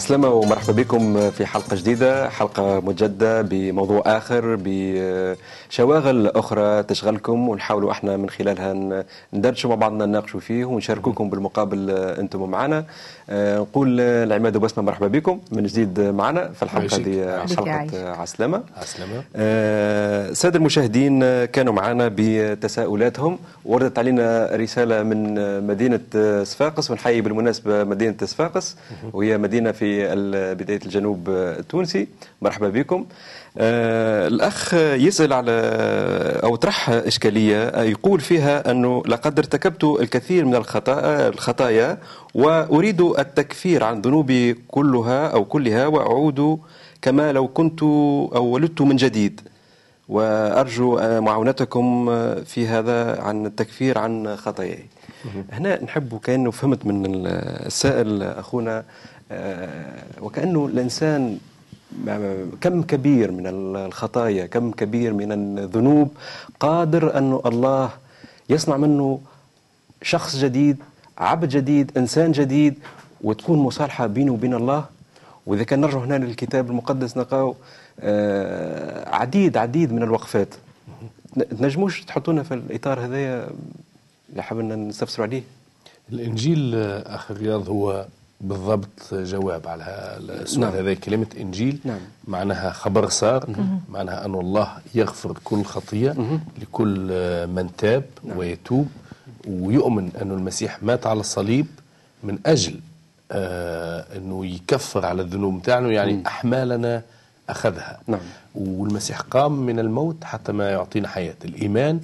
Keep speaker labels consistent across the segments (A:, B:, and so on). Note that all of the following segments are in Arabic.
A: عسلامة ومرحبا بكم في حلقة جديدة حلقة مجدة بموضوع آخر بشواغل أخرى تشغلكم ونحاولوا إحنا من خلالها ندردشوا مع بعضنا نناقشوا فيه ونشاركوكم بالمقابل أنتم معنا آه، نقول العماد وبسمة مرحبا بكم من جديد معنا في الحلقة هذه حلقة عسلامة.
B: عسلامة.
A: آه، سادة المشاهدين كانوا معنا بتساؤلاتهم. وردت علينا رسالة من مدينة صفاقس. ونحيي بالمناسبة مدينة صفاقس. وهي مدينة في بداية الجنوب التونسي. مرحبا بكم. آه الأخ يسأل على أو طرح إشكالية يقول فيها أنه لقد ارتكبت الكثير من الخطايا الخطايا وأريد التكفير عن ذنوبي كلها أو كلها وأعود كما لو كنت أو ولدت من جديد. وأرجو معاونتكم في هذا عن التكفير عن خطاياي. هنا نحب كأنه فهمت من السائل أخونا آه، وكأنه الإنسان كم كبير من الخطايا كم كبير من الذنوب قادر أن الله يصنع منه شخص جديد عبد جديد إنسان جديد وتكون مصالحة بينه وبين الله؟ وإذا كان نرجع هنا للكتاب المقدس نلقاو آه، عديد عديد من الوقفات. تنجموش تحطونا في الإطار هذايا؟ اللي حابين نستفسروا عليه؟
B: الإنجيل أخي رياض هو بالضبط جواب على السؤال نعم. هذا كلمة إنجيل
A: نعم.
B: معناها خبر صار معناها أن الله يغفر كل خطية مم. لكل من تاب نعم. ويتوب ويؤمن أن المسيح مات على الصليب من أجل آه أنه يكفر على الذنوب متاعنا يعني مم. أحمالنا أخذها
A: نعم.
B: والمسيح قام من الموت حتى ما يعطينا حياة الإيمان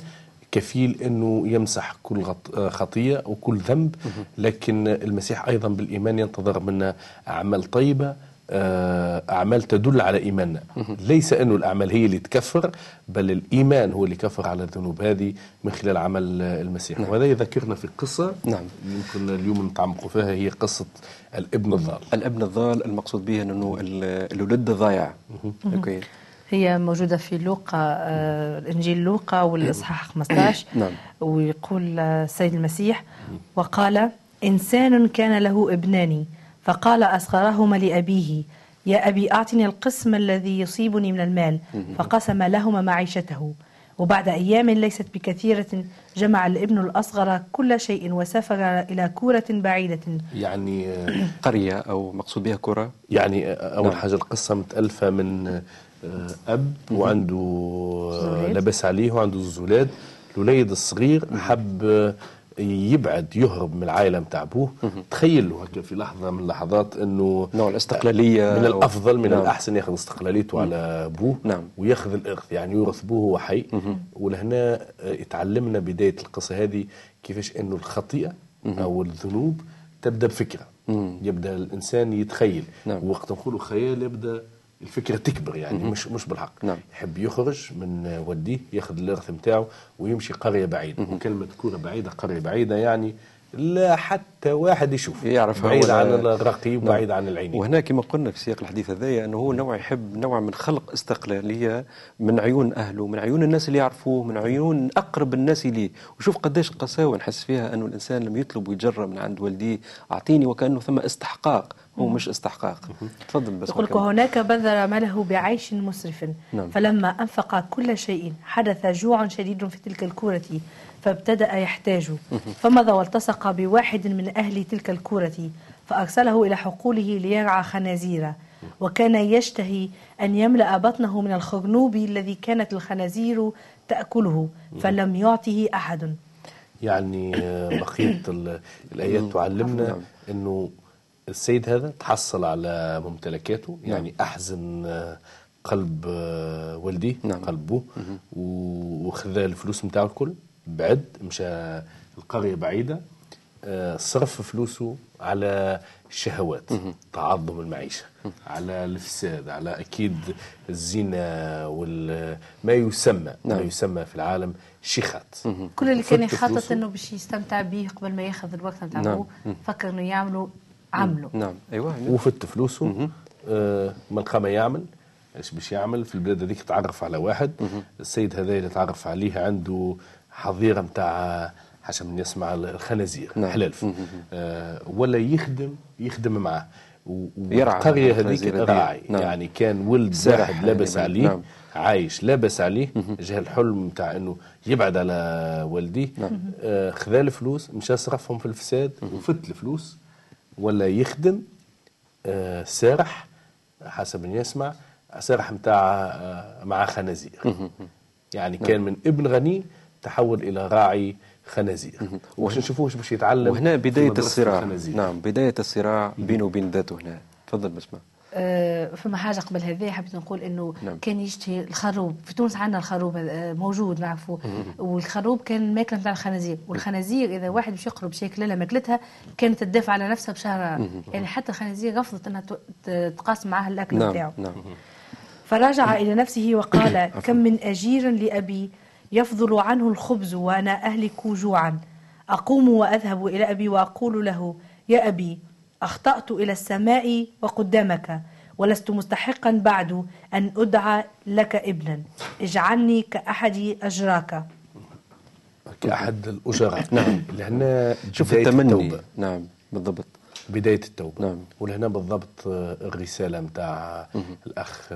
B: كفيل إنه يمسح كل خطية وكل ذنب لكن المسيح أيضا بالإيمان ينتظر منا أعمال طيبة آه، أعمال تدل على إيماننا. ليس أنه الأعمال هي اللي تكفر بل الإيمان هو اللي كفر على الذنوب هذه من خلال عمل المسيح. نعم. وهذا يذكرنا في قصة
A: نعم.
B: يمكن اليوم نتعمقوا فيها هي قصة الابن الضال.
A: الابن الضال المقصود به أنه الولد ضايع.
C: أوكي. هي موجودة في لوقا آه الإنجيل لوقا والإصحاح 15
A: نعم.
C: ويقول السيد المسيح وقال إنسان كان له ابنان فقال أصغرهما لأبيه يا أبي أعطني القسم الذي يصيبني من المال فقسم لهما معيشته. وبعد أيام ليست بكثيرة جمع الابن الأصغر كل شيء وسافر إلى كورة بعيدة.
B: يعني
A: قرية أو مقصود بها كرة
B: يعني أول نعم. حاجة القصة متألفة من آه، أب وعنده لبس عليه وعنده زولاد. الوليد الصغير حب آه، يبعد يهرب من العائلة نتاع أبوه. تخيل له هكا في لحظة من اللحظات إنه
A: نوع الاستقلالية
B: من الأفضل من نعم. الأحسن ياخذ استقلاليته على أبوه
A: نعم.
B: وياخذ الارث يعني يورث أبوه وهو حي. ولهنا يتعلمنا بداية القصة هذه كيفاش إنه الخطيئة أو الذنوب تبدأ بفكرة. يبدأ الإنسان يتخيل.
A: نعم.
B: وقت نقولوا خيال يبدأ الفكرة تكبر يعني
A: مم.
B: مش مش بالحق.
A: نعم.
B: يحب يخرج من وديه ياخذ الإرث نتاعو ويمشي قرية بعيدة. وكلمة كوره بعيدة قرية بعيدة يعني لا حتى واحد يشوف.
A: يعرف
B: بعيد عن الرقيب نعم. بعيد عن العين
A: وهنا كما قلنا في سياق الحديث هذايا أنه هو نوع يحب نوع من خلق استقلاليه من عيون أهله من عيون الناس اللي يعرفوه من عيون أقرب الناس ليه وشوف قداش قساوة نحس فيها أنه الإنسان لم يطلب ويجرى من عند والديه أعطيني وكأنه ثم استحقاق. هو مش استحقاق.
C: تفضل بس يقول وهناك بذر ماله بعيش مسرف.
A: نعم.
C: فلما أنفق كل شيء حدث جوع شديد في تلك الكورة فابتدأ يحتاج. فمضى والتصق بواحد من أهل تلك الكورة فأرسله إلى حقوله ليرعى خنازير. وكان يشتهي أن يملأ بطنه من الخرنوب الذي كانت الخنازير تأكله فلم يعطه أحد.
B: يعني بقية الآيات تعلمنا نعم. أنه السيد هذا تحصل على ممتلكاته نعم. يعني أحزن آه، قلب آه، والديه
A: نعم.
B: قلبه وخذ الفلوس نتاعو الكل بعد مشى القرية بعيدة آه، صرف فلوسه على الشهوات تعظم المعيشة على الفساد على أكيد الزنا وما يسمى
A: نعم.
B: ما يسمى في العالم شيخات
C: كل اللي كان يخطط إنه باش يستمتع به قبل ما ياخذ الوقت نتاعو
A: نعم.
C: فكر إنه يعملوا عملوا
A: نعم. أيوه
B: وفت فلوسه. آه من ما يعمل. إيش باش يعمل؟ في البلاد هذيك تعرف على واحد.
A: مه.
B: السيد هذا اللي تعرف عليه عنده حظيرة نتاع حسب من يسمع الخنازير
A: نعم.
B: حلال آه ولا يخدم يخدم معاه. والقرية هذيك. راعي
A: نعم.
B: يعني كان ولد واحد لابس
A: يعني،
B: عليه
A: نعم.
B: عايش لابس عليه جه الحلم نتاع إنه يبعد على والديه. آه خذا الفلوس مشى صرفهم في الفساد وفت الفلوس. ولا يخدم آه سارح حسب ما يسمع سارح نتاع آه مع خنازير. يعني كان من ابن غني تحول إلى راعي خنازير. واش نشوفوش باش يتعلم
A: وهنا
B: مدرسة
A: الصراع. نعم بداية الصراع بينه وبين ذاته هنا. تفضل بسمة
C: آه، فما حاجة قبل هذا حبيت نقول إنه
A: نعم.
C: كان يشتهي الخروب. في تونس عندنا الخروب آه، موجود نعرفه والخروب كان ماكلة نتاع الخنازير. والخنازير إذا واحد باش يقرب شكل لها ماكلتها كانت تدافع على نفسها بشهر يعني حتى الخنازير رفضت إنها تقاسم معها الأكل
A: نعم. نعم.
C: فرجع إلى نفسه وقال كم من أجير لأبي يفضل عنه الخبز وأنا أهلك جوعا. أقوم وأذهب إلى أبي وأقول له يا أبي أخطأت إلى السماء وقدامك ولست مستحقا بعد أن أدعى لك ابنا اجعلني كأحد أجراك.
B: كأحد الأجراء. نعم. لهنا
A: شوف
B: بداية
A: التمني.
B: التوبة.
A: نعم بالضبط.
B: بداية التوبة.
A: نعم.
B: ولهنا بالضبط الرسالة متاع الأخ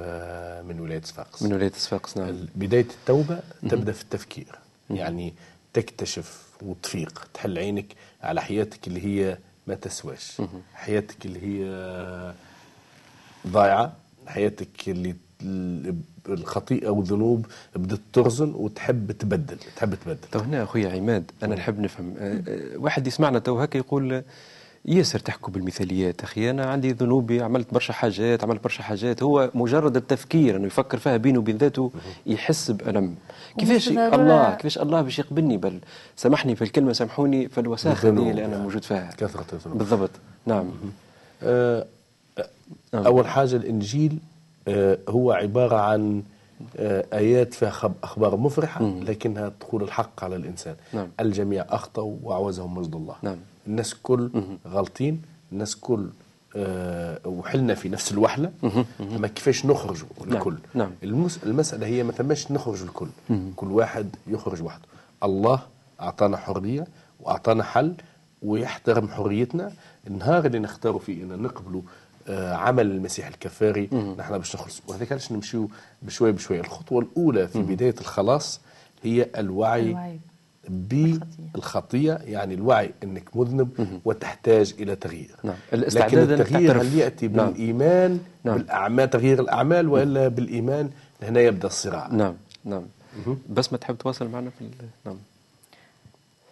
B: من ولاية صفاقس.
A: من ولاية صفاقس نعم.
B: بداية التوبة تبدأ في التفكير. يعني تكتشف وتفيق تحل عينك على حياتك اللي هي ما تسواش. حياتك اللي هي ضايعة حياتك اللي ال- الخطيئة والذنوب بدت ترزن وتحب تبدل تحب تبدل.
A: تو هنا اخويا عماد أنا نحب نفهم. آه، آه، واحد يسمعنا تو هكا يقول ياسر تحكوا بالمثاليات أخي. أنا عندي ذنوبي عملت برشا حاجات عملت برشا حاجات. هو مجرد التفكير إنه يفكر فيها بينه وبين ذاته يحس بألم. كيفاش الله كيفاش الله باش يقبلني؟ بل سامحني في الكلمة سامحوني في الوساخة اللي أنا
B: يعني.
A: موجود فيها.
B: كثرة الذنوب.
A: بالضبط. نعم.
B: آه،. أول حاجة الإنجيل آه، هو عبارة عن آه، آيات فيها خب- أخبار مفرحة لكنها تقول الحق على الإنسان.
A: نعم.
B: الجميع أخطأوا وأعوزهم مجد الله.
A: نعم.
B: الناس كل غلطين الناس كل آه، وحلنا في نفس الوحلة. أما كيفاش نخرجوا الكل.
A: نعم.
B: المس... المسألة هي ما ثماش نخرج الكل. كل واحد يخرج وحده. الله أعطانا حرية وأعطانا حل ويحترم حريتنا. النهار اللي نختاروا فيه ان نقبلوا آه، عمل المسيح الكفاري نحن باش نخلص. وهذاك علاش نمشيو بشوي بشوي الخطوة الأولى في بداية الخلاص هي الوعي,
C: الوعي.
B: بالخطية. يعني الوعي إنك مذنب وتحتاج إلى تغيير.
A: نعم.
B: لكن
A: الاستعداد أنك
B: التغيير. هل يأتي
A: نعم.
B: بالإيمان؟
A: نعم.
B: بالأعمال تغيير الأعمال وإلا بالإيمان؟ هنا يبدأ الصراع.
A: نعم. نعم. بس ما تحب تواصل معنا في ال- نعم.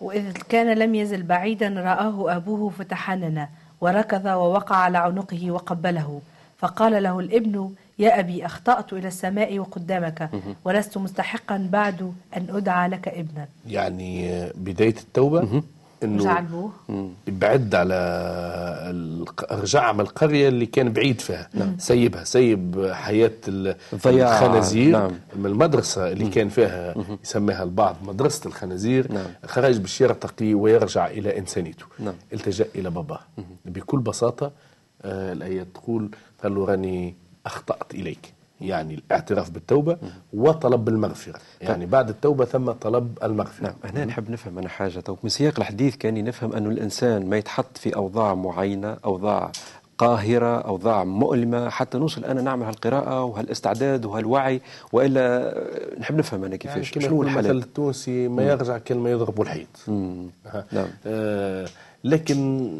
C: وإذ كان لم يزل بعيدا رآه أبوه فتحنن وركض ووقع على عنقه وقبله فقال له الابن يا أبي أخطأت إلى السماء وقدامك. ولست مستحقا بعد أن أدعى لك ابنا.
B: يعني بداية
C: التوبة إنه
B: بعد على رجع من القرية اللي كان بعيد فيها. سيبها سيب حياة ال-
A: الضياع،
B: الخنازير
A: نعم.
B: من المدرسة اللي كان فيها يسميها البعض مدرسة الخنازير.
A: نعم.
B: خرج باش يرتقي ويرجع إلى إنسانيته.
A: نعم.
B: التجأ إلى باباه. بكل بساطة آه الآية تقول قال له راني أخطأت إليك. يعني الاعتراف بالتوبة وطلب المغفرة. يعني بعد التوبة ثم طلب المغفرة.
A: نعم هنا نحب نفهم أنا حاجة. تو من سياق الحديث كان نفهم أنه الإنسان ما يتحط في أوضاع معينة أوضاع قاهرة أوضاع مؤلمة. حتى نوصل أنا نعمل هالقراءة وهالاستعداد وهالوعي وإلا نحب نفهم أنا
B: يعني
A: كيفاش
B: كما
A: شنو
B: يقول المثل
A: الحالات
B: التونسي ما يرجع ما يضرب الحيط.
A: نعم.
B: آه لكن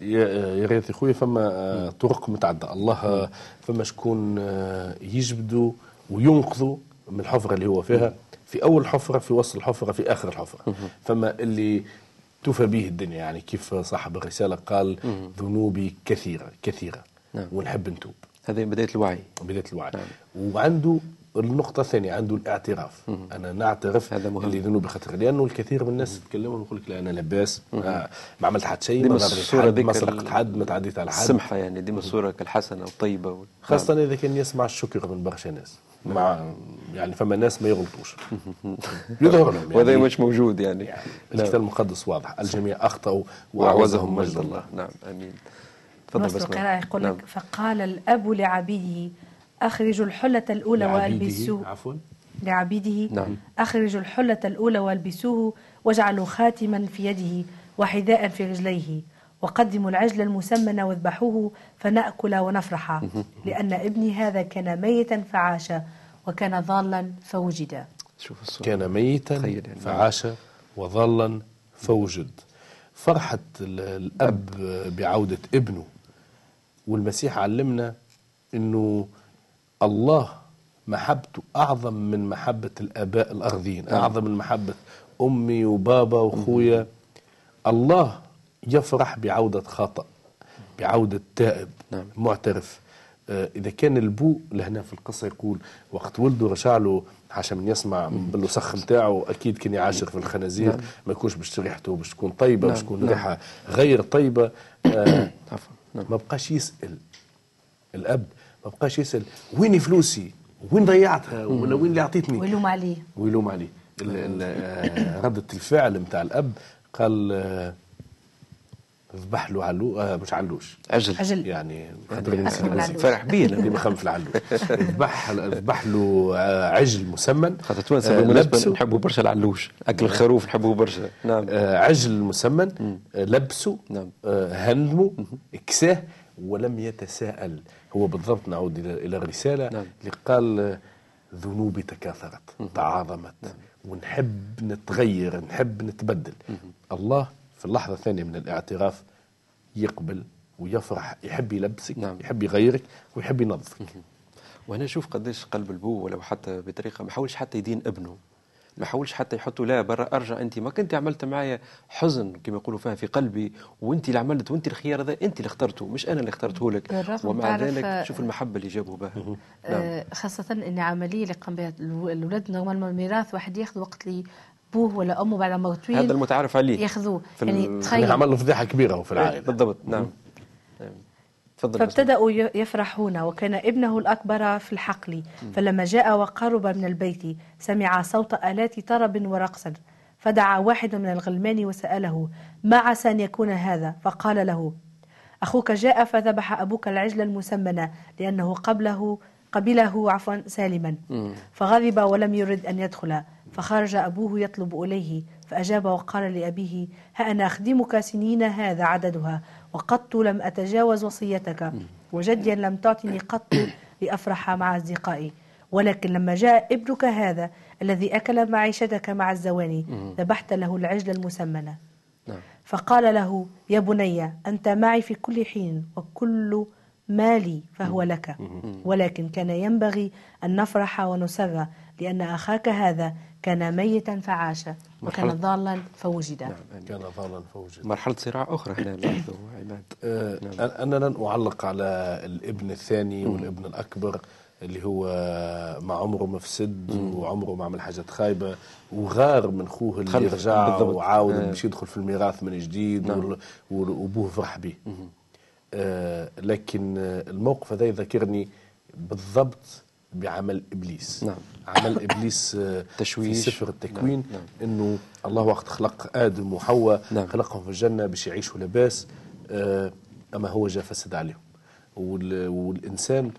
B: يا يا ريت يا خويا فما آه طرق متعددة. الله آه فما شكون آه يجبدوا وينقذوا من الحفره اللي هو فيها في أول حفرة في وسط الحفرة في آخر الحفرة. فما اللي توفى به الدنيا يعني كيف صاحب الرسالة قال ذنوبي كثيرة كثيرة
A: نعم.
B: ونحب نتوب.
A: هذه بداية الوعي.
B: بداية الوعي.
A: نعم.
B: وعنده النقطة الثانية عنده الاعتراف. أنا نعترف
A: هذا مهم.
B: اللي ذنوبي خطر لأنه الكثير من الناس يتكلموا ويقول لك لا أنا لاباس. ما, ما عملت حد شيء ما حد سرقت حد ما تعديت على حد.
A: السمحة يعني ديما الصورة كالحسنة والطيبة وال-
B: خاصة إذا كان يسمع الشكر من برشا ناس. مع يعني فما ناس ما يغلطوش. يظهر لهم
A: وهذا
B: يعني
A: مش موجود يعني.
B: يعني الكتاب المقدس واضح. الجميع أخطأوا
A: وأعوزهم مجد الله. نعم آمين. تفضل
C: نص
A: بس
C: القراءة يقول
A: نعم.
C: لك فقال الأب لعبيده أخرجوا الحلة الأولى
B: لعبيده.
C: وألبسوه.
B: عفوا.
C: لعبيده.
A: نعم.
C: أخرجوا الحلة الأولى والبسوه واجعلوا خاتما في يده وحذاء في رجليه. وقدموا العجل المسمن واذبحوه فنأكل ونفرح. لأن ابني هذا كان ميتا فعاش وكان ضالا فوجد.
A: شوف الصورة.
B: كان ميتا
A: يعني.
B: فعاش وظلا فوجد. فرحة ال- الأب بعودة ابنه. والمسيح علمنا أنه الله محبته أعظم من محبة الآباء الأرضيين أعظم من محبة أمي وبابا وأخويا. الله يفرح بعودة خطأ بعودة تائب
A: نعم.
B: معترف. آه، إذا كان البو لهنا في القصة يقول وقت ولده رجع له عشان من يسمع بالوسخ نتاعه أكيد كان يعاشر في الخنازير ما يكونش باش ريحته باش تكون طيبة باش تكون ريحة غير طيبة. آه،
A: نعم.
B: ما بقاش يسأل. الأب ما بقاش يسأل وين فلوسي؟ وين ضيعتها؟ ولا وين اللي أعطيتني
C: ويلوم عليه.
B: ويلوم عليه. ال- ال- آه، ردة الفعل نتاع الأب قال آه، ذبح له علو آه مش علوش.
A: عجل.
C: عجل.
B: يعني.
A: فرح بيه
B: اللي مخمف العلوش ذبح ذبح له عجل مسمن.
A: خاطر توانسه بالمناسبة
B: لبسه.
A: نحبوا برشا العلوش. أكل الخروف نحبوا برشا. نعم.
B: آه، عجل مسمن. لبسه.
A: نعم.
B: آه، هندمه كساه ولم يتساءل. هو بالضبط نعود إلى إلى الرسالة
A: نعم.
B: اللي قال ذنوبي تكاثرت تعاظمت ونحب نتغير نحب نتبدل. الله في اللحظة الثانية من الاعتراف يقبل ويفرح يحب يلبسك
A: نعم.
B: يحب يغيرك ويحب ينظفك.
A: وأنا نشوف قداش قلب البو ولو حتى بطريقة ما حاولش حتى يدين ابنه. ما حاولش حتى يحطوا لا برا أرجع انت ما كنت عملت معايا حزن كما يقولوا فيها في قلبي. وانت اللي عملت وانت الخيار هذا انت اللي اخترته مش أنا اللي اخترته لك.
C: بالرغم
A: ومع ذلك
C: آه،
A: شوف المحبة اللي جابوا بها. نعم.
C: آه، خاصة إن عملية اللي قام بها الولاد normalement الميراث واحد ياخذ وقت لبوه ولا أمه بعد ما طويل
A: هذا المتعارف عليه.
C: ياخذوه. يعني تخيل.
B: عمل له فضيحة كبيرة في العائلة.
A: بالضبط. نعم.
C: فابتدأوا يفرحون وكان ابنه الأكبر في الحقل. فلما جاء وقرب من البيت سمع صوت آلات طرب ورقص. فدعا واحد من الغلمان وسأله ما عسى أن يكون هذا؟ فقال له أخوك جاء فذبح أبوك العجل المسمن لأنه قبله قبله عفوا سالما. فغضب ولم يرد أن يدخل. فخرج أبوه يطلب إليه فأجاب وقال لأبيه ها أنا أخدمك سنين هذا عددها؟ وقط لم أتجاوز وصيتك. وجديا لم تعطني قط لأفرح مع أصدقائي. ولكن لما جاء ابنك هذا الذي أكل معيشتك مع الزواني ذبحت له العجل المسمن
A: نعم.
C: فقال له يا بني أنت معي في كل حين وكل مالي فهو لك. ولكن كان ينبغي أن نفرح ونسر. لأن أخاك هذا كان ميتا فعاش وكان
A: مرحلة-
C: ضالا فوجد
A: نعم
B: كان ظالا فوجد
A: مرحلة صراع أخرى هنا لاحظوا عماد
B: آه، أنا لن أعلق على الابن الثاني والابن الأكبر اللي هو مع عمره مفسد وعمره ما عمل حاجات خايبة وغار من خوه اللي رجع. وعاود
A: آه.
B: باش يدخل في الميراث من جديد وال- وابوه فرح به آه، لكن الموقف هذا يذكرني بالضبط بعمل إبليس.
A: نعم.
B: عمل إبليس آه،
A: تشويش.
B: في سفر التكوين
A: نعم،
B: إنه الله وقت خلق آدم وحواء
A: نعم.
B: خلقهم في الجنة باش يعيشوا لباس آه، أما هو جاء فسد عليهم وال- والإنسان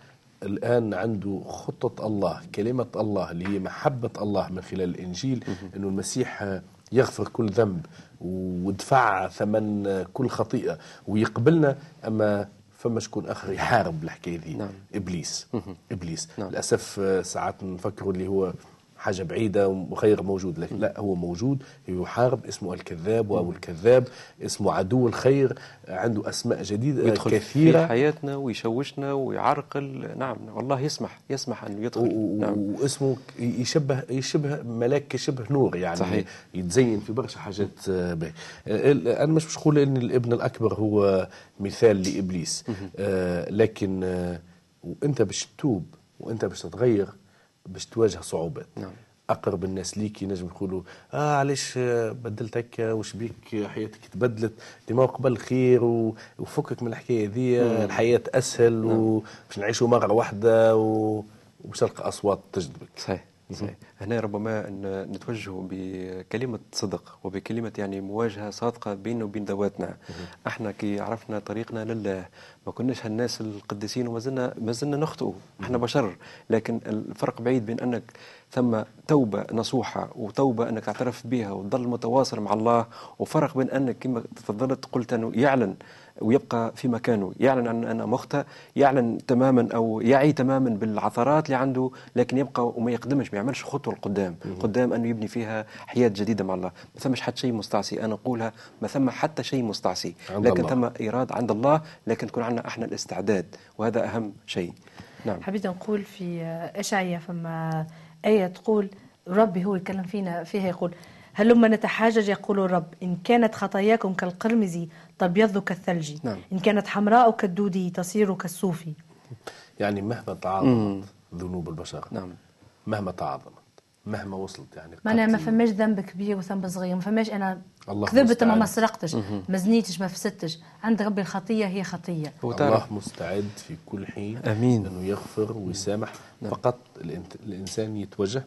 B: الآن عنده خطة الله كلمة الله اللي هي محبة الله من خلال الإنجيل إنه المسيح آه، يغفر كل ذنب ودفع ثمن كل خطيئة ويقبلنا أما فما شكون آخر يحارب الحكاية دي
A: نعم.
B: إبليس إبليس
A: نعم.
B: للأسف آه، ساعات نفكروا اللي هو حاجة بعيدة وغير موجود لكن لا هو موجود يحارب اسمه الكذاب وأبو الكذاب اسمه عدو الخير عنده أسماء جديدة
A: يدخل في
B: كثيرة.
A: حياتنا ويشوشنا ويعرقل. نعم والله يسمح يسمح انه يدخل.
B: و-
A: نعم.
B: واسمه يشبه يشبه ملاك شبه نور يعني
A: صحيح.
B: يتزين في برشا حاجات آه، باهية. آه، ال- أنا مش مش نقول ان الابن الأكبر هو مثال لإبليس. آه، لكن آه، وأنت باش تتوب وأنت باش تتغير باش تواجه صعوبات.
A: نعم.
B: أقرب الناس ليك ينجم يقولوا آه علاش بدلت هكا؟ وش بيك؟ حياتك تبدلت ديما قبل خير وفكك من الحكاية ذي الحياة أسهل وباش نعيشوا مرة واحدة و- وباش تلقى أصوات تجذبك.
A: صحيح. هنا ربما نتوجه بكلمة صدق وبكلمة يعني مواجهة صادقة بيننا وبين ذواتنا. إحنا كي عرفنا طريقنا لله ما كناش هالناس القديسين وما زلنا ما زلنا نخطئ إحنا بشر. لكن الفرق بعيد بين أنك ثم توبة نصوحة وتوبة أنك تعترف بها وتظل متواصل مع الله وفرق بين أنك كما تفضلت قلت أنه يعلن. ويبقى في مكانه. يعلن أن أنا مخطئ يعلن تماما أو يعي تماما بالعثرات اللي عنده لكن يبقى وما يقدمش ما يعملش خطوة لقدام. قدام أنه يبني فيها حياة جديدة مع الله. ما ثمش حتى شيء مستعصي. أنا أقولها ما ثم حتى شيء مستعصي. لكن. ثم إرادة عند الله لكن تكون عندنا إحنا الاستعداد. وهذا أهم شيء. نعم.
C: حبيت نقول في إشعيا فما آية تقول ربي هو يتكلم فينا فيها يقول هلما نتحاجج يقول الرب إن كانت خطاياكم كالقرمز تبيض كالثلج
A: نعم.
C: إن كانت حمراء كالدودي تصير كالصوف
B: يعني مهما تعاظمت ذنوب البشر
A: نعم.
B: مهما تعاظمت مهما وصلت يعني
C: معناها ما
B: قتل.
C: فماش ذنب كبير وذنب صغير ما فماش أنا
B: الله
C: كذبت ما. ما سرقتش ما زنيتش ما فسدتش. عند ربي الخطية هي خطية.
A: هو
B: الله مستعد في كل حين
A: آمين.
B: انه يغفر ويسامح. فقط الإنت- الإنسان يتوجه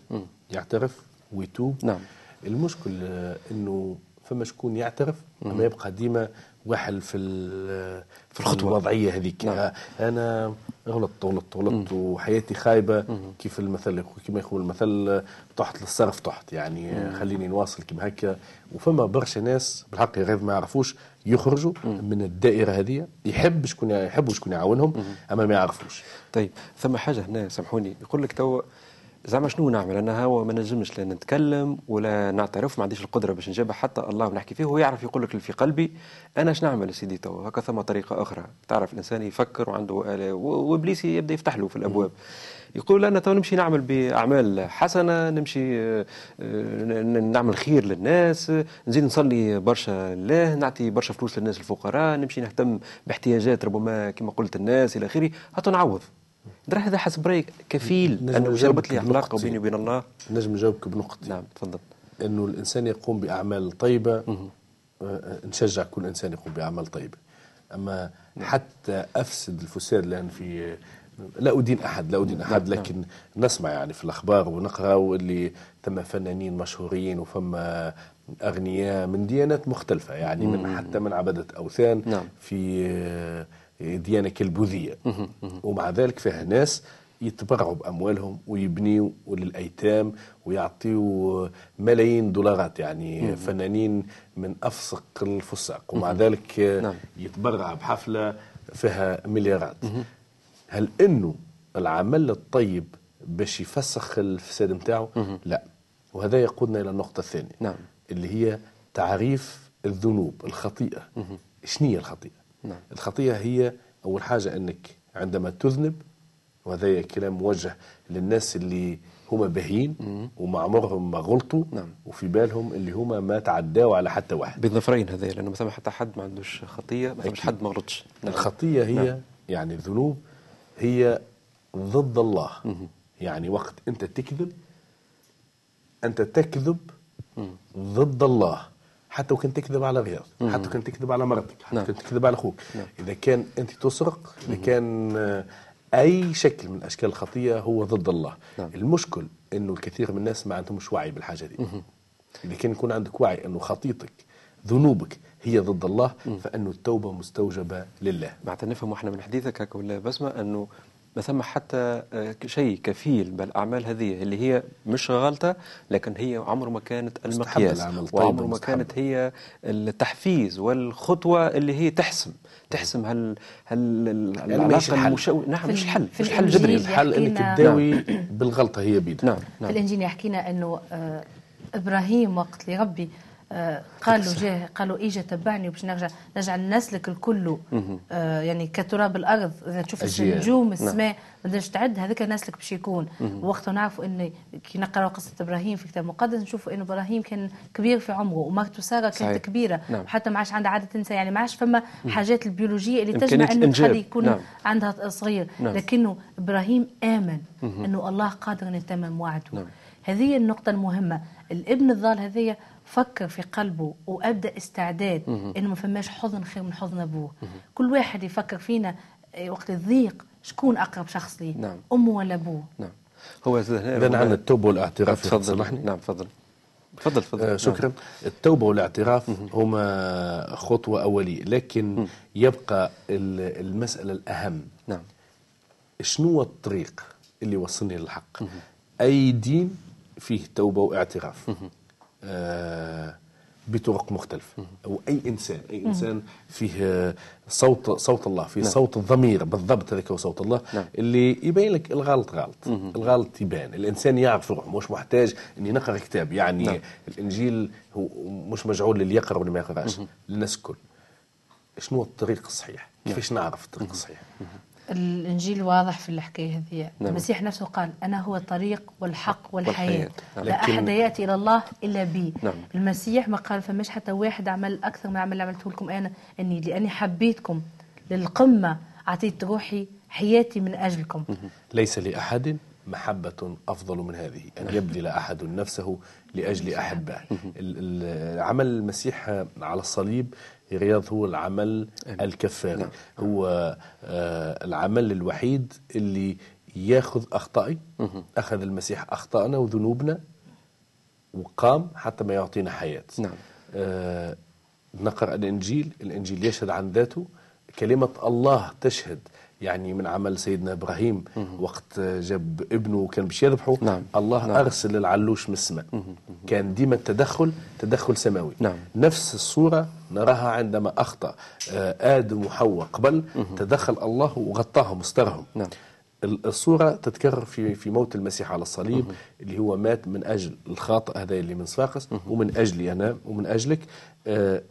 B: يعترف ويتوب.
A: نعم.
B: المشكل آه، إنه فما شكون يعترف اما يبقى ديما واحد في ال- في
A: الخطوة.
B: الوضعية هذيك.
A: نعم.
B: آه، أنا غلطت غلطت غلطت وحياتي خايبة كيف المثل كما يقول المثل آه، تحت للصرف تحت يعني آه، خليني نواصل كما هكا. وفما برشا ناس بالحق غير ما يعرفوش يخرجوا من الدائرة هذه يحب شكون يحبوا شكون يعاونهم أما ما يعرفوش.
A: طيب ثم حاجة هنا سامحوني يقول لك تو زعما شنو نعمل؟ أنا هو ما نجمش لا نتكلم ولا نعترف ما عنديش القدرة باش نجيبها. حتى الله ونحكي فيه هو يعرف يقول لك اللي في قلبي أنا اش نعمل سيدي تو هكا ثم طريقة أخرى. تعرف الإنسان يفكر وعنده وابليس يبدأ يفتح له في الأبواب. يقول أنا تو نمشي نعمل بأعمال حسنة نمشي آه، آه، نعمل خير للناس نزيد نصلي برشا لله نعطي برشا فلوس للناس الفقراء نمشي نهتم باحتياجات ربما كما قلت الناس إلى آخره. حتى نعوض. درا هذا حسب رأيك كفيل
B: أنه
A: جربت لي
B: علاقة.
A: بيني وبين الله؟
B: نجم نجاوبك بنقطة
A: نعم تفضل.
B: أنه الإنسان يقوم بأعمال طيبة آه، نشجع كل إنسان يقوم بأعمال طيبة. أما حتى أفسد الفساد لأن في لا أدين أحد لا أدين أحد
A: نعم.
B: لكن نسمع يعني في الأخبار ونقرأ واللي ثم فنانين مشهورين وفما أغنياء من ديانات مختلفة يعني من حتى من عبده أوثان.
A: نعم.
B: في آه، ديانه كالبوذيه ومع ذلك فيها ناس يتبرعوا بأموالهم ويبنيوا للأيتام ويعطيوا ملايين دولارات يعني فنانين من أفسق الفساق. ومع ذلك
A: نعم.
B: يتبرع بحفلة فيها مليارات. هل إنه العمل الطيب باش يفسخ الفساد نتاعو؟ لا. وهذا يقودنا إلى النقطة الثانية
A: نعم.
B: اللي هي تعريف الذنوب الخطيئة. شنو هي الخطيئة؟
A: نعم.
B: الخطيئه هي أول حاجة أنك عندما تذنب وهذا كلام موجه للناس اللي هما باهيين وما عمرهم ما غلطوا
A: نعم.
B: وفي بالهم اللي هما ما تعداوا على حتى واحد
A: بالنظرين هذا لأنه ما حتى حد ما عندوش خطية ما
B: أكيد.
A: حد ما غلطش نعم.
B: الخطية هي
A: نعم.
B: يعني الذنوب هي ضد الله يعني وقت أنت تكذب أنت تكذب ضد الله حتى وكان تكذب على غيرك حتى وكان تكذب على مرتك حتى
A: نعم.
B: كنت تكذب على أخوك.
A: نعم.
B: إذا كان أنت تسرق إذا كان آه، أي شكل من أشكال الخطية هو ضد الله.
A: نعم.
B: المشكل أنه الكثير من الناس ما عندهمش وعي بالحاجة دي. إذا كان يكون عندك وعي أنه خطيتك ذنوبك هي ضد الله فأنه التوبة مستوجبة لله.
A: معناتها نفهم إحنا من حديثك هكا ولا بسمة إنه ما ثم حتى آه، شيء كفيل بالاعمال هذه اللي هي مش غلطة لكن هي عمر ما كانت المقياس. وعمر ما. كانت هي التحفيز والخطوة اللي هي تحسم. تحسم هل هل
B: يعني مش
A: العلاقه. المشو... نعم
C: في
A: مش الحل
C: في
A: مش الحل
C: الإنجيل
A: جذري
B: الحل
C: إنك
B: تداوي بالغلطة هي بيدك.
A: نعم
C: في
A: نعم
C: الانجيل يحكينا إنه آه، إبراهيم وقت اللي ربي آه، قال له جاه قال له اجا تبعني وباش نرجع نجعل نسلك الكل آه، يعني كتراب الأرض تشوف. النجوم السماء ما تقدرش تعد هذاك نسلك باش يكون وقتها نعرفوا إن كي نقراو قصة إبراهيم في الكتاب المقدس نشوفوا إن إبراهيم كان كبير في عمره ومرته سارة كانت
A: صحيح.
C: كبيرة
A: نعم.
C: وحتى ما عادش عندها عادة تنسى يعني ما عادش فما حاجات البيولوجية اللي تجمع
A: إنه.
C: تخلي يكون
A: نعم.
C: عندها صغير
A: نعم.
C: لكنه إبراهيم آمن إنه الله قادر ان يتمم وعده
A: نعم.
C: هذه النقطة المهمة الابن الضال هذية فكر في قلبه وأبدأ استعداد إنه ما فماش حضن خير من حضن أبوه. كل واحد يفكر فينا آه، وقت الضيق شكون أقرب شخص لي؟
A: نعم.
C: أمه ولا أبوه؟
A: نعم. هو
B: اذا عندنا التوبه والاعتراف
A: تفضل.
B: سامحني
A: نعم تفضل. تفضل تفضل.
B: آه، شكرا. التوبة والاعتراف هما خطوة أولية لكن يبقى ال- المسألة الأهم.
A: نعم.
B: شنو هو الطريق اللي يوصلني للحق؟ أي دين فيه توبة واعتراف. بطرق مختلفة. أو أي إنسان أي إنسان فيه آه، صوت صوت الله فيه صوت الضمير بالضبط هذاك هو صوت الله
A: نعم.
B: اللي يبين لك الغلط غلط. الغلط يبان. الإنسان يعرف روحه مش محتاج أن يقرأ كتاب. يعني
A: نعم.
B: الإنجيل هو مش مجعول للي يقرأ واللي ما يقرأش. للناس الكل. شنو هو الطريق الصحيح؟ كيفاش نعرف الطريق الصحيح؟
C: الإنجيل واضح في الحكاية هذه
A: نعم.
C: المسيح نفسه قال أنا هو الطريق والحق والحياة
A: والحياة. نعم.
C: لا أحد يأتي إلى الله إلا بي
A: نعم.
C: المسيح ما قال فمش حتى واحد عمل أكثر من العمل اللي عملته لكم أنا أني لأني حبيتكم للقمة أعطيت روحي حياتي من أجلكم
B: ليس لأحد محبة أفضل من هذه أن يبذل أحد نفسه لأجل ال- عمل المسيح على الصليب رياض هو العمل الكفاري. هو آه، العمل الوحيد اللي ياخذ أخطائي أخذ المسيح أخطائنا وذنوبنا وقام حتى ما يعطينا حياة.
A: نعم.
B: آه، نقرأ الإنجيل. الإنجيل يشهد عن ذاته. كلمة الله تشهد يعني من عمل سيدنا إبراهيم وقت جاب ابنه وكان باش يذبحه
A: نعم.
B: الله
A: نعم.
B: أرسل العلوش من السماء كان ديما التدخل تدخل سماوي.
A: نعم.
B: نفس الصورة نراها عندما أخطأ آه، آدم وحواء قبل تدخل الله وغطاهم واسترهم.
A: نعم.
B: ال- الصورة تتكرر في في موت المسيح على الصليب اللي هو مات من أجل الخاطئ هذا اللي من صفاقس ومن أجلي أنا ومن أجلك. آه،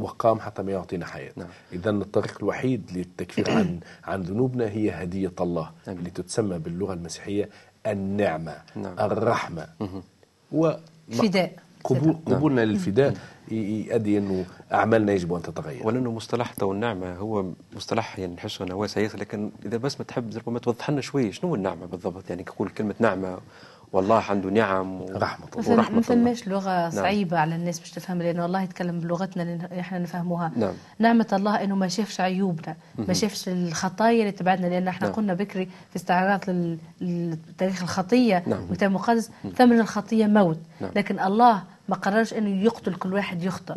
B: وقام حتى ما يعطينا حياة.
A: نعم.
B: إذا الطريق الوحيد للتكفير عن عن ذنوبنا هي هدية الله
A: نعم.
B: اللي تتسمى باللغة المسيحية النعمة
A: نعم.
B: الرحمة. و
C: فداء.
B: قبول قبولنا للفداء ي- يؤدي إنه أعمالنا يجب أن تتغير.
A: ولأنه مصطلح تو النعمة هو مصطلح يعني نحسه انه واسع ياسر لكن إذا بس ما تحب ربما توضح لنا شوي شنو هو النعمة بالضبط؟ يعني كقول كلمة نعمة والله عنده نعم و...
B: رحمة
C: ما
B: الله
A: ورحمة
C: ما
A: الله.
C: فماش لغة صعيبة على الناس باش تفهم لأنه الله يتكلم بلغتنا اللي إحنا نفهموها
A: نعم.
C: نعمة الله أنه ما شافش عيوبنا ما شافش الخطايا اللي تبعدنا لأن إحنا
A: نعم.
C: قلنا بكري في استعراض لل- لتاريخ الخطية
A: نعم.
C: والكتاب المقدس ثمن الخطية موت
A: نعم.
C: لكن الله ما قررش أنه يقتل كل واحد يخطئ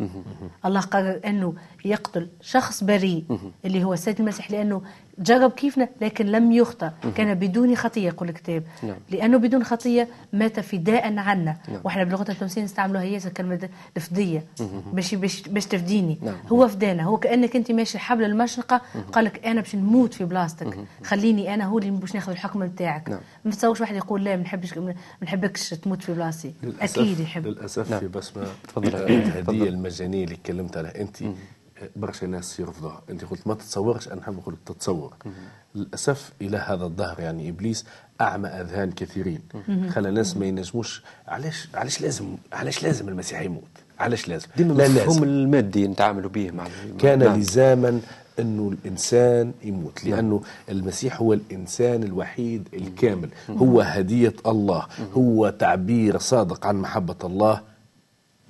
C: الله قرر أنه يقتل شخص بريء اللي هو السيد المسيح لأنه جرب كيفنا لكن لم يخطئ كان بدون خطية يقول الكتاب.
A: نعم.
C: لأنه بدون خطية مات فداء عنا.
A: نعم.
C: وإحنا بلغة التونسيه نستعملوها هي كلمة الفديه باش باش تفديني.
A: نعم.
C: هو فدانا. هو كأنك أنت ماشي حبل المشرقة. قال لك أنا باش نموت في بلاصتك. خليني أنا هو اللي باش ناخذ الحكم نتاعك.
A: نعم.
C: ما تصورش واحد يقول لا ما نحبش ما نحبكش تموت في بلاصتي. أكيد يحب.
B: للأسف
A: نعم.
B: في بسمة
A: تفضل.
B: الهدية المجانية اللي تكلمت عليها انت برشا ناس يرفضوها. أنت قلت ما تتصورش أنا نحب نقول تتصور. للأسف إلى هذا الظهر يعني إبليس أعمى أذهان كثيرين. خلى ناس ما ينجموش علاش علاش لازم علاش لازم المسيح يموت؟ علاش لازم؟
A: ديما
B: لا
A: المفهوم المادي نتعاملوا به مع
B: كان
A: نعم.
B: لزاما إنه الإنسان يموت. لأنه المسيح هو الإنسان الوحيد الكامل. هو هدية الله. هو تعبير صادق عن محبة الله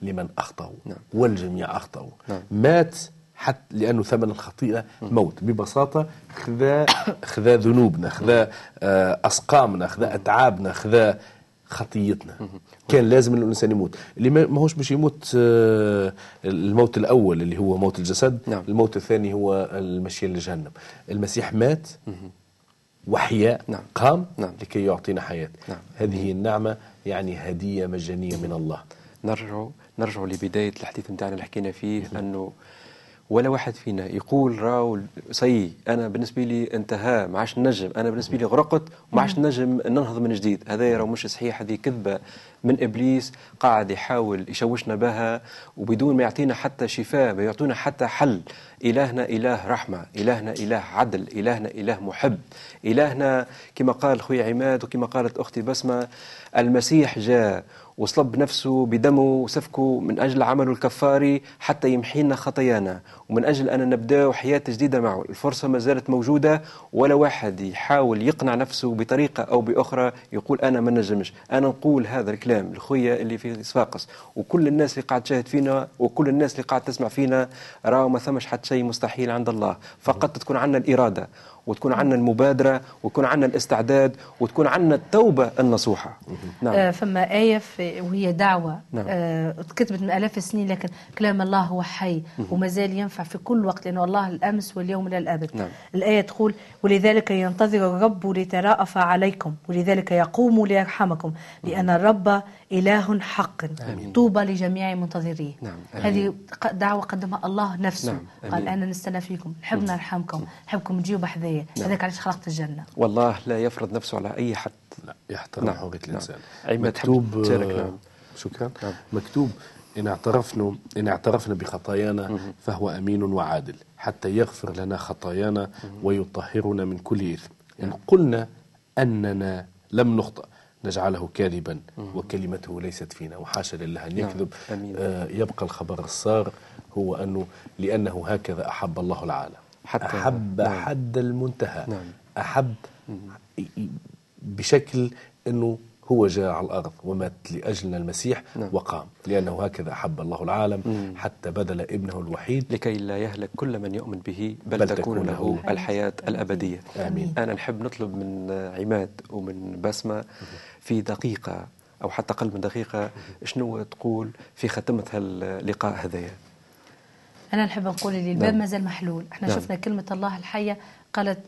B: لمن أخطأوا.
A: نعم.
B: والجميع أخطأوا.
A: نعم.
B: مات حتى لأنه ثمن الخطيئة موت ببساطة خذا خذا ذنوبنا خذا آه، أسقامنا خذا أتعابنا خذا خطيتنا كان لازم الإنسان يموت اللي ما ما هوش باش يموت آه، الموت الأول اللي هو موت الجسد
A: نعم.
B: الموت الثاني هو المشي لجهنم المسيح مات وحيا
A: نعم.
B: قام
A: نعم.
B: لكي يعطينا حياة
A: نعم.
B: هذه النعمة يعني هدية مجانية من الله
A: نرجع نرجع لبداية الحديث نتاعنا اللي حكينا فيه أنه ولا واحد فينا يقول راو سي أنا بالنسبة لي انتهى ما عادش نجم. أنا بالنسبة لي غرقت وما عادش نجم ننهض من جديد. هذا راهو مش صحيح هذه كذبة من إبليس قاعد يحاول يشوشنا بها وبدون ما يعطينا حتى شفاء ما يعطينا حتى حل. إلهنا إله رحمة إلهنا إله عدل إلهنا إله محب. إلهنا كما قال خويا عماد وكما قالت أختي بسمة المسيح جاء وصلب نفسه بدمه وسفكه من أجل عمله الكفاري حتى يمحينا خطايانا. ومن أجل أن نبدأ حياة جديدة معه الفرصة ما زالت موجودة ولا واحد يحاول يقنع نفسه بطريقة أو بأخرى يقول أنا ما نجمش. أنا نقول هذا الكلام لخويا اللي في صفاقس وكل الناس اللي قاعد تشاهد فينا وكل الناس اللي قاعد تسمع فينا راهو ما ثمش حتى شيء مستحيل عند الله. فقط تكون عندنا الإرادة. وتكون عندنا المبادرة ويكون عندنا الاستعداد وتكون عندنا التوبة النصوحة. نعم.
C: آه، فما آية وهي دعوة.
A: نعم.
C: آه، اتكتبت من آلاف السنين لكن كلام الله هو حي وما زال ينفع في كل وقت لأنه الله الأمس واليوم إلى الأبد.
A: نعم.
C: الآية تقول ولذلك ينتظر الرب ليتراءف عليكم ولذلك يقوم ليرحمكم لأن الرب إله حق. طوبى لجميع منتظريه
A: نعم.
C: هذه دعوة قدمها الله نفسه.
A: نعم.
C: قال
A: آمين.
C: أنا نستنى فيكم نحب نرحمكم نحبكم تجيوا بحذايا هذاك علاش خلقت الجنة.
A: والله لا يفرض نفسه على أي حد.
B: لا يحترم
A: نعم،
B: حرية
A: نعم.
B: الإنسان.
A: عماد تحب
B: مكتوب
A: تشارك، نعم.
B: شكرا.
A: نعم.
B: مكتوب إن اعترفنا إن اعترفنا بخطايانا فهو أمين وعادل. حتى يغفر لنا خطايانا ويطهرنا من كل إثم. إن قلنا أننا لم نخطأ. نجعله كاذبا وكلمته ليست فينا وحاشا لله أن
A: نعم.
B: يكذب. آه يبقى الخبر الصار هو أنه لأنه هكذا أحب الله العالم
A: حتى-
B: أحب
A: نعم.
B: حد المنتهى
A: نعم.
B: أحب بشكل أنه هو جاء على الأرض ومات لأجلنا المسيح
A: نعم.
B: وقام لأنه هكذا أحب الله العالم حتى بذل ابنه الوحيد
A: لكي لا يهلك كل من يؤمن به بل,
B: بل
A: تكون له الحياة الأبدية
B: آمين.
A: أنا نحب نطلب من عماد ومن بسمة في دقيقة أو حتى أقل من دقيقة شنو تقول في ختمة اللقاء هذايا
C: أنا نحب نقول اللي الباب
A: نعم.
C: ما زال محلول إحنا
A: نعم.
C: شفنا كلمة الله الحية قالت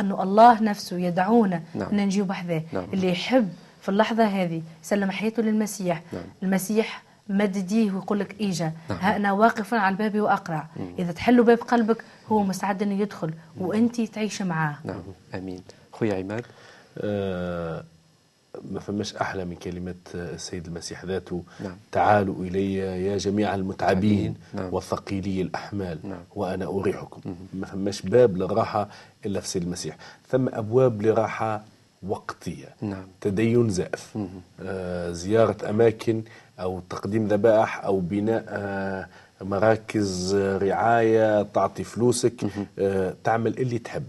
C: أنه الله نفسه يدعونا
A: نعم.
C: أن نجيب بحذاه
A: نعم.
C: اللي يحب في اللحظة هذه يسلم حياته للمسيح.
A: نعم.
C: المسيح مد يديه ويقول لك إيجا.
A: نعم.
C: ها أنا واقف على الباب وأقرع. إذا تحلوا باب قلبك هو مستعد أنه يدخل وأنت تعيش معاه.
A: نعم. آمين. خويا عماد.
B: آه ما فماش أحلى من كلمة السيد المسيح ذاته.
A: نعم.
B: تعالوا إلي يا جميع المتعبين
A: نعم.
B: وثقيلي الأحمال.
A: نعم.
B: وأنا أريحكم. ما فماش باب للراحة إلا في السيد المسيح. ثم أبواب لراحة وقتية.
A: نعم.
B: تدين زائف. آه زيارة أماكن أو تقديم ذبائح أو بناء آه مراكز آه، رعاية تعطي فلوسك. آه تعمل اللي تحب.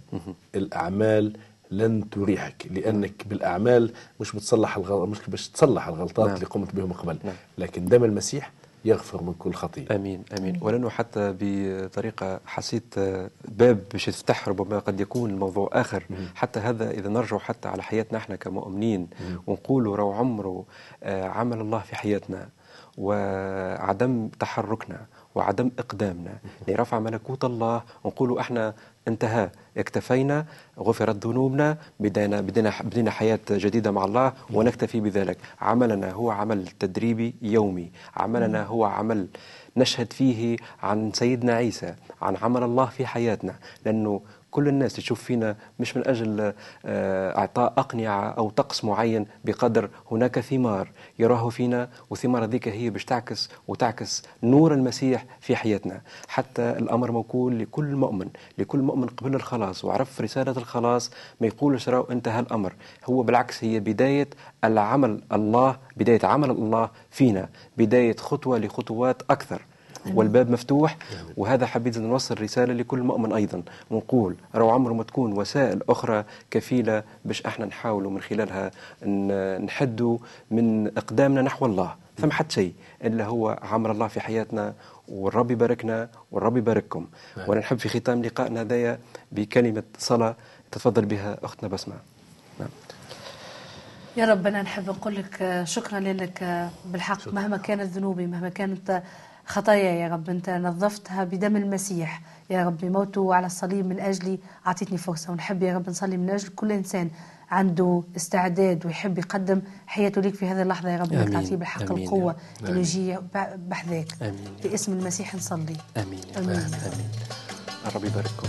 B: الأعمال لن تريحك لأنك بالأعمال مش بتصلح الغلط مش باش تصلح الغلطات
A: نعم.
B: اللي قمت بهم قبل.
A: نعم.
B: لكن دم المسيح يغفر من كل خطيئة.
A: آمين آمين. ولأنه حتى بطريقة حسيت آه، باب باش يفتح ربما قد يكون الموضوع آخر. حتى هذا إذا نرجع حتى على حياتنا إحنا كمؤمنين ونقولوا رو عمره آه، عمل الله في حياتنا وعدم تحركنا وعدم إقدامنا. لرفع ملكوت الله ونقولوا إحنا انتهى. اكتفينا غفرت ذنوبنا بدينا بدينا بدينا حياة جديدة مع الله ونكتفي بذلك. عملنا هو عمل تدريبي يومي. عملنا هو عمل نشهد فيه عن سيدنا عيسى عن عمل الله في حياتنا. لأنه كل الناس تشوف فينا مش من أجل آه، إعطاء أقنعة أو طقس معين بقدر هناك ثمار يراه فينا وثمار ذيك هي باش تعكس وتعكس نور المسيح في حياتنا. حتى الأمر موكول لكل مؤمن لكل مؤمن قبل الخلاص وعرف رسالة الخلاص ما يقولش راهو انتهى الأمر هو بالعكس هي بداية العمل الله بداية عمل الله فينا بداية خطوة لخطوات أكثر. والباب مفتوح وهذا حبيت نوصل رسالة لكل مؤمن أيضا. ونقول رو عمره ما تكون وسائل أخرى كفيلة باش إحنا نحاولوا من خلالها نحدوا من إقدامنا نحو الله. ثم حد شيء إلا هو عمل الله في حياتنا والرب يباركنا والرب يبارككم. وأنا نحب في ختام لقائنا هذايا بكلمة صلاة تتفضل بها أختنا بسمة. نعم.
C: يا رب أنا نحب نقول لك شكرا لأنك آه، بالحق مهما كانت ذنوبي مهما كانت خطايا يا رب أنت نظفتها بدم المسيح يا رب موته على الصليب من أجلي أعطيتني فرصة ونحب يا رب نصلي من أجل كل إنسان عنده استعداد ويحب يقدم حياته ليك في هذه اللحظة يا رب
A: آمين.
C: تعطيه بالحق
A: آمين.
C: القوة إنه يجي بحذاك
A: آمين.
C: باسم المسيح نصلي
A: آمين
C: آمين.
A: رب. آمين الرب يبارككم